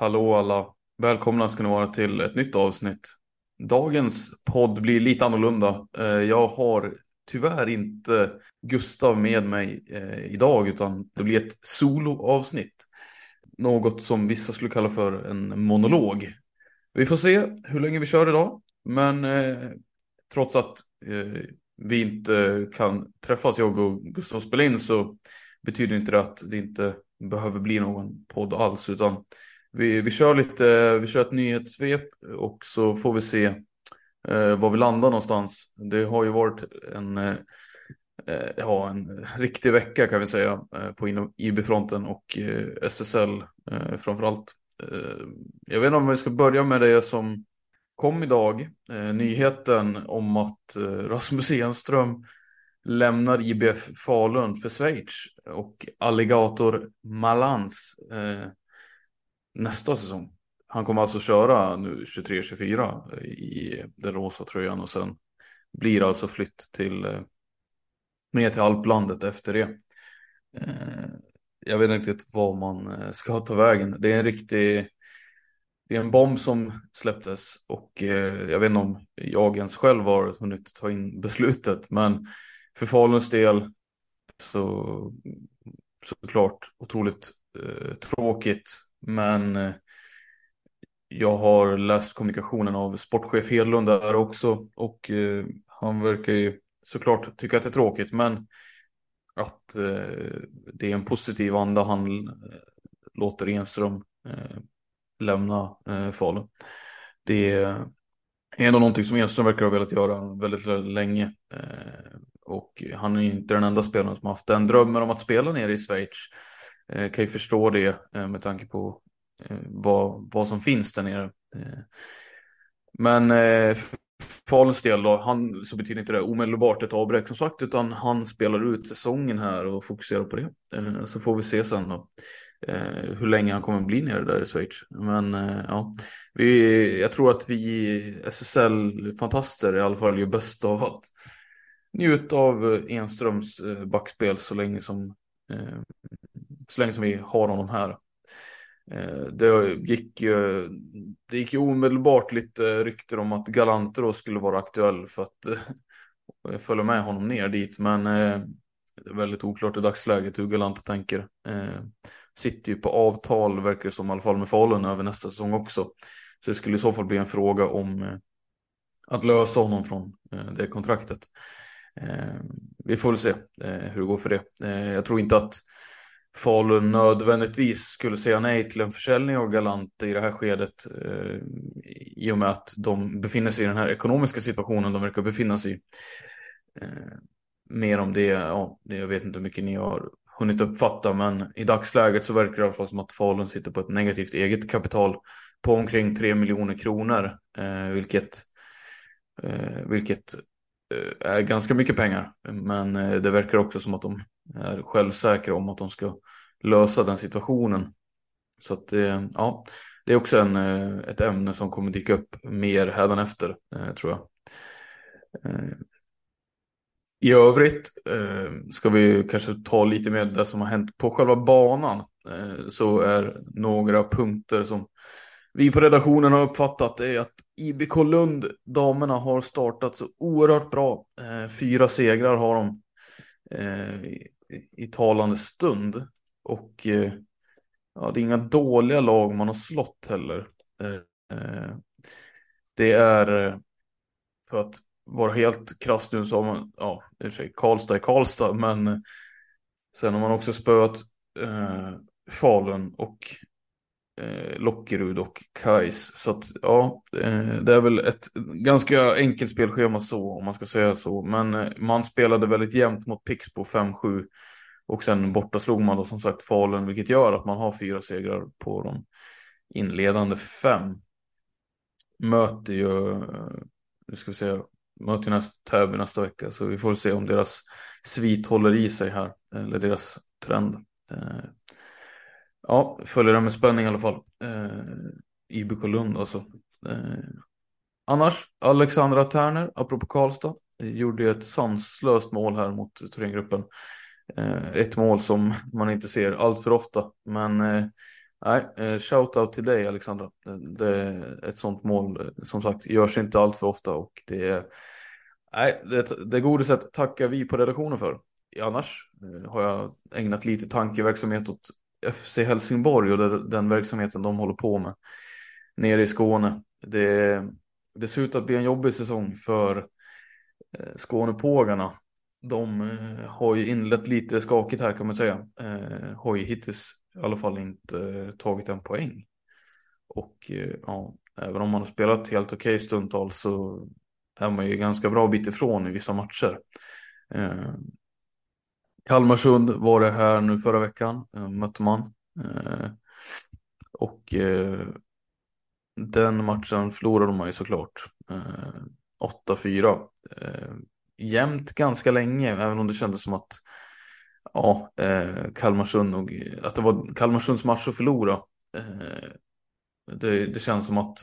Hallå alla! Välkomna ska ni vara till ett nytt avsnitt. Dagens podd blir lite annorlunda. Eh, jag har tyvärr inte Gustav med mig eh, idag utan det blir ett soloavsnitt. Något som vissa skulle kalla för en monolog. Vi får se hur länge vi kör idag. Men eh, trots att eh, vi inte kan träffas, jag och Gustav spela in, så betyder inte det att det inte behöver bli någon podd alls, utan vi, vi kör lite, vi kör ett nyhetssvep och så får vi se eh, var vi landar någonstans. Det har ju varit en, eh, ja, en riktig vecka kan vi säga eh, på IB-fronten och eh, SSL eh, framförallt. Eh, jag vet inte om vi ska börja med det som kom idag, eh, nyheten om att eh, Rasmus Enström lämnar IBF Falun för Schweiz och Alligator Malans eh, nästa säsong. Han kommer alltså köra nu 23-24 i den rosa tröjan och sen blir alltså flytt till eh, ner till alplandet efter det. Eh, jag vet inte riktigt vad man eh, ska ta vägen. Det är en riktig det är en bomb som släpptes och jag vet inte om jag ens själv har hunnit ta in beslutet men för Faluns del så såklart otroligt eh, tråkigt men eh, jag har läst kommunikationen av sportchef Hedlund där också och eh, han verkar ju såklart tycka att det är tråkigt men att eh, det är en positiv anda han låter Enström lämna Falun. Det är ändå någonting som Enström verkar ha velat göra väldigt, länge. Och han är inte den enda spelaren som har haft den drömmen om att spela nere i Schweiz. Eh, kan ju förstå det eh, med tanke på eh, vad, vad som finns där nere. Men för Faluns del då, han, så betyder inte det omedelbart ett avbräck som sagt, utan han spelar ut säsongen här och fokuserar på det. Så får vi se sen då hur länge han kommer bli nere där i Schweiz. Men ja, vi, jag tror att vi SSL-fantaster i alla fall gör bäst av att njuta av Enströms backspel så länge som så länge som vi har honom här. Eh, det gick ju, det gick ju omedelbart lite rykter om att Galanter skulle vara aktuell för att eh, följa med honom ner dit. Men eh, det är väldigt oklart i dagsläget hur Galante tänker. Sitter ju på avtal verkar det som i alla fall med Falun över nästa säsong också. Så det skulle i så fall bli en fråga om att lösa honom från det kontraktet. Vi får väl se hur det går för det. Jag tror inte att Falun nödvändigtvis skulle säga nej till en försäljning av Galante i det här skedet eh, i och med att de befinner sig i den här ekonomiska situationen de verkar befinna sig i. Eh, mer om det, ja, jag vet inte hur mycket ni har hunnit uppfatta, men i dagsläget så verkar det i alla fall som att Falun sitter på ett negativt eget kapital på omkring 3 miljoner kronor, eh, vilket, eh, vilket eh, är ganska mycket pengar. Men eh, det verkar också som att de är självsäkra om att de ska lösa den situationen. Så att eh, ja, det är också en, eh, ett ämne som kommer dyka upp mer hädanefter eh, tror jag. I övrigt ska vi kanske ta lite med det som har hänt på själva banan. Så är några punkter som vi på redaktionen har uppfattat är att IBK Lund, damerna har startat så oerhört bra. Fyra segrar har de i talande stund. Och eh, ja, det är inga dåliga lag man har slått heller. Eh, eh, det är för att vara helt krass nu så har man, ja, i och för sig Karlstad är Karlstad, men sen har man också spöat eh, Falun och Eh, Lockerud och Kais. Så att ja, eh, det är väl ett ganska enkelt spelschema så om man ska säga så. Men eh, man spelade väldigt jämnt mot Pixbo 5-7 och sen borta slog man då som sagt Falun, vilket gör att man har fyra segrar på de inledande fem. Möter ju, eh, nu ska vi se, möter näst, Täby nästa vecka, så vi får se om deras svit håller i sig här, eller deras trend. Ja, följer det med spänning i alla fall. Eh, IBK Lund alltså. Eh, annars, Alexandra Terner, apropå Karlstad, eh, gjorde ett sanslöst mål här mot Thorengruppen. Eh, ett mål som man inte ser allt för ofta. Men eh, nej, eh, shout-out till dig Alexandra. Det, ett sånt mål eh, som sagt görs inte allt för ofta och det är nej, det, det godiset tackar vi på redaktionen för. Annars eh, har jag ägnat lite tankeverksamhet åt FC Helsingborg och den verksamheten de håller på med nere i Skåne. Det, det ser ut att bli en jobbig säsong för eh, Skånepågarna de eh, har ju inlett lite skakigt här kan man säga. Eh, har ju hittills i alla fall inte tagit en poäng. Och ja, även om man har spelat helt okej okay stundtals så är man ju ganska bra bit ifrån i vissa matcher. Kalmarsund var det här nu förra veckan, eh, mötte man. Eh, och eh, den matchen förlorade man ju såklart. 8-4 jämnt ganska länge, även om det kändes som att ja, Kalmarsund och att det var Kalmarsunds match att förlora. Det, det känns som att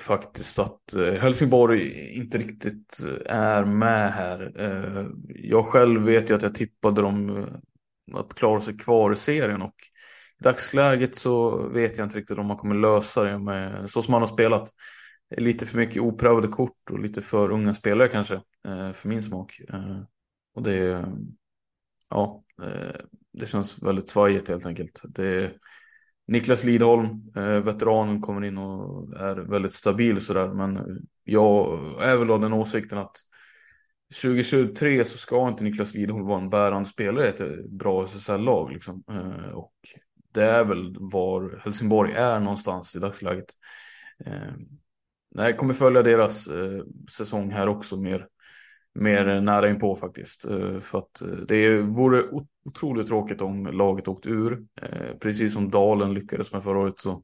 faktiskt att eh, Helsingborg inte riktigt eh, är med här. Eh, jag själv vet ju att jag tippade dem att klara sig kvar i serien och i dagsläget så vet jag inte riktigt om man kommer lösa det med så som man har spelat lite för mycket oprövade kort och lite för unga spelare kanske för min smak. Och det, ja, det känns väldigt svajigt helt enkelt. Det, Niklas Lidholm, eh, veteranen, kommer in och är väldigt stabil sådär, men jag är väl av den åsikten att 2023 så ska inte Niklas Lidholm vara en bärande spelare i ett bra SSL-lag liksom. Eh, och det är väl var Helsingborg är någonstans i dagsläget eh, jag kommer följa deras säsong här också mer, mer nära inpå faktiskt. Eh, för att eh, det vore otroligt tråkigt om laget åkte ur. Eh, precis som Dalen lyckades med förra året så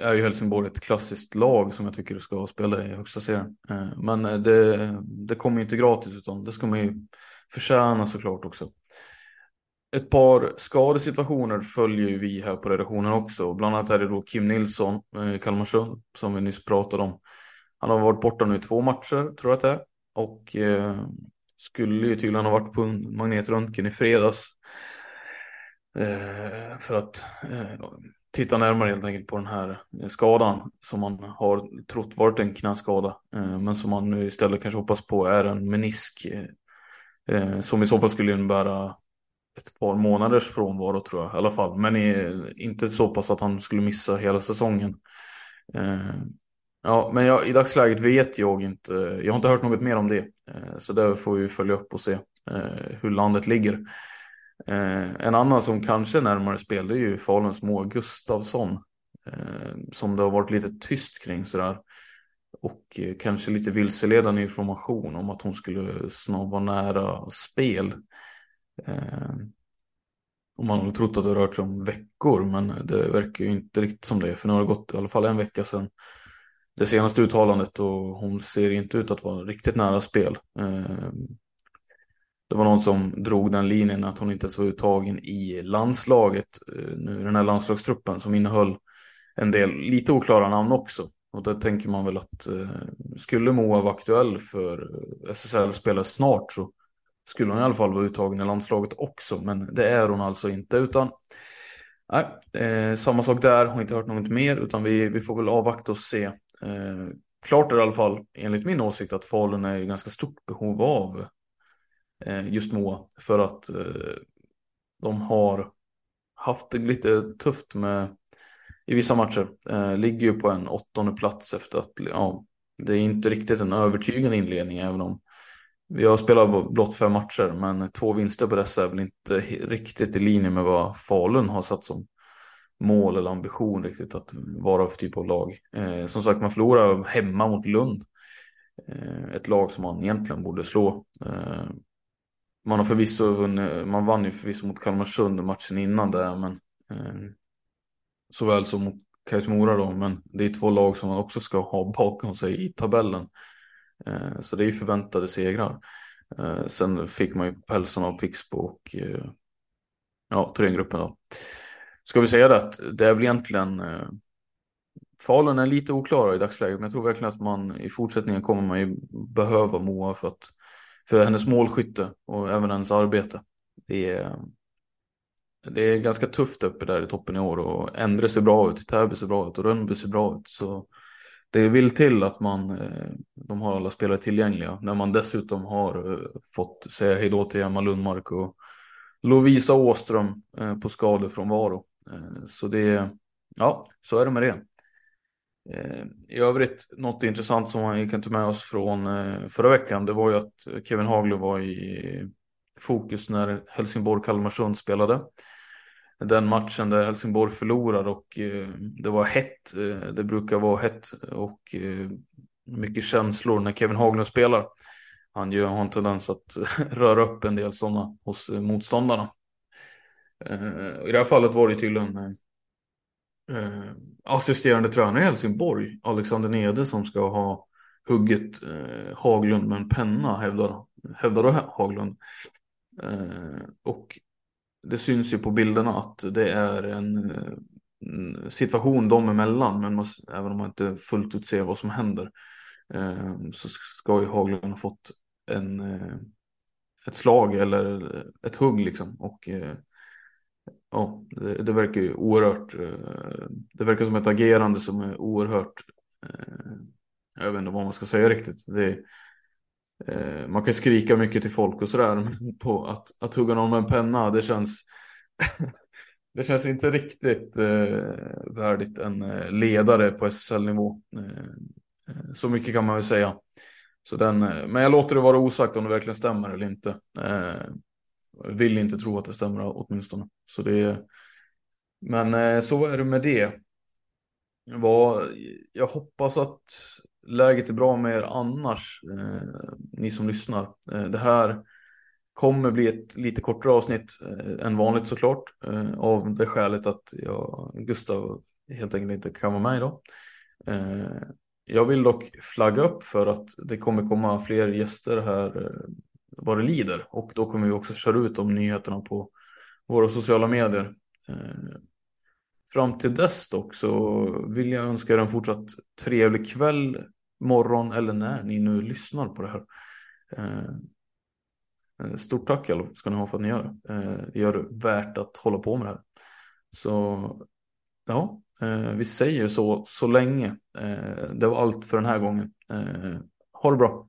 är ju Helsingborg ett klassiskt lag som jag tycker ska spela i högsta serien. Men det, det kommer inte gratis utan det ska man ju förtjäna såklart också ett par skadesituationer följer ju vi här på redaktionen också. Bland annat är det då Kim Nilsson, Kalmarsund, som vi nyss pratade om. Han har varit borta nu i två matcher, tror jag att det är och eh, skulle ju tydligen ha varit på magnetröntgen i fredags. Eh, för att eh, titta närmare helt enkelt på den här eh, skadan som man har trott varit en knäskada. Eh, men som man nu istället kanske hoppas på är en menisk. Eh, eh som i så fall skulle innebära ett par månaders frånvaro tror jag i alla fall. Men eh, inte så pass att han skulle missa hela säsongen. Ja, men jag, i dagsläget vet jag inte. Jag har inte hört något mer om det. Eh, så det får vi följa upp och se eh, hur landet ligger. Eh, en annan som kanske är närmare spel det är ju Faluns Moa Gustavsson. Eh, som det har varit lite tyst kring sådär. Och eh, kanske lite vilseledande information om att hon skulle snart vara nära spel. Och man har trott att det rört sig om veckor men det verkar ju inte riktigt som det. För nu har det gått i alla fall en vecka sedan det senaste uttalandet och hon ser inte ut att vara riktigt nära spel. Ehm, det var någon som drog den linjen att hon inte ens var uttagen i landslaget eh, nu den här landslagstruppen som innehöll en del lite oklara namn också. Och där tänker man väl att eh, skulle Moa vara aktuell för eh, SSL-spelare snart så skulle hon i alla fall vara uttagen i landslaget också, men det är hon alltså inte. Utan nej, eh, samma sak där, har inte hört något mer, utan vi, vi får väl avvakta och se. Eh, klart är det i alla fall, enligt min åsikt, att Falun är i ganska stort behov av eh, just Moa, för att eh, de har haft det lite tufft med i vissa matcher. Eh, ligger ju på en åttonde plats efter att ja, det är inte riktigt en övertygande inledning, även om vi har spelat blott fem matcher, men två vinster på dessa är väl inte riktigt i linje med vad Falun har satt som mål eller ambition riktigt att vara för typ av lag. Eh, som sagt, man förlorar hemma mot Lund. Eh, ett lag som man egentligen borde slå. Eh, man har förvisso vunnit, man vann ju förvisso mot Kalmarsund matchen innan där, men eh, såväl som mot Kais Mora då, men det är två lag som man också ska ha bakom sig i tabellen. Eh, så det är ju förväntade segrar. Eh, sen fick man ju pälsen av Pixbo och eh, ja, Thorengruppen då. Ska vi säga det att det är väl egentligen eh, Falun är lite oklara i dagsläget, men jag tror verkligen att man i fortsättningen kommer man ju behöva Moa för att för hennes målskytte och även hennes arbete. Det är, det är ganska tufft uppe där i toppen i år och Endre ser bra ut, Täby ser bra ut och Rönnby ser bra ut. Så det vill till att man, eh, de har alla spelare tillgängliga. När man dessutom har eh, fått säga hejdå till Emma Lundmark och Lovisa Åström på skador från Varo. Eh, så det, ja, så är det med det. Eh, I övrigt, något intressant som vi kan ta med oss från eh, förra veckan, det var ju att Kevin Haglund var i fokus när Helsingborg-Kalmarsund spelade den matchen där Helsingborg förlorar och det var hett. Det brukar vara hett och mycket känslor när Kevin Haglund spelar. Han har en tendens att röra upp en del sådana hos motståndarna. Eh, I det här fallet var det tydligen eh, eh, assisterande tränare i Helsingborg, Alexander Nede, som ska ha huggit Haglund med en penna, hävdar, hävdar Haglund. och det syns ju på bilderna att det är en, situation dem emellan, men man, även om man inte fullt ut ser vad som händer eh, så ska ju Haglund ha fått en, eh, ett slag eller ett hugg liksom. Och ja, det, det, verkar ju oerhört, eh, det verkar som ett agerande som är oerhört, eh, jag vet inte vad man ska säga riktigt. Det, eh, man kan skrika mycket till folk och sådär, men på att, att hugga någon med en penna, det känns det känns inte riktigt eh, värdigt en ledare på SSL-nivå. Eh, så mycket kan man väl säga. Så den, eh, men jag låter det vara osagt om det verkligen stämmer eller inte. Eh, vill inte tro att det stämmer åtminstone. Så det, men eh, så är det med det. Jag hoppas att läget är bra med er annars, eh, ni som lyssnar. Eh, det här kommer bli ett lite kortare avsnitt eh, än vanligt såklart. Av det skälet att jag, Gustav helt enkelt inte kan vara med idag. Jag vill dock flagga upp för att det kommer komma fler gäster här vad det lider. Och då kommer vi också köra ut de nyheterna på våra sociala medier. Eh, fram till dess dock så vill jag önska er en fortsatt trevlig kväll morgon eller när ni nu lyssnar på det här. Eh, eh, stort tack ska ni ha för att ni gör det. Det gör det värt att hålla på med det här. Så ja, vi säger så så länge. Det var allt för den här gången. Ha det bra.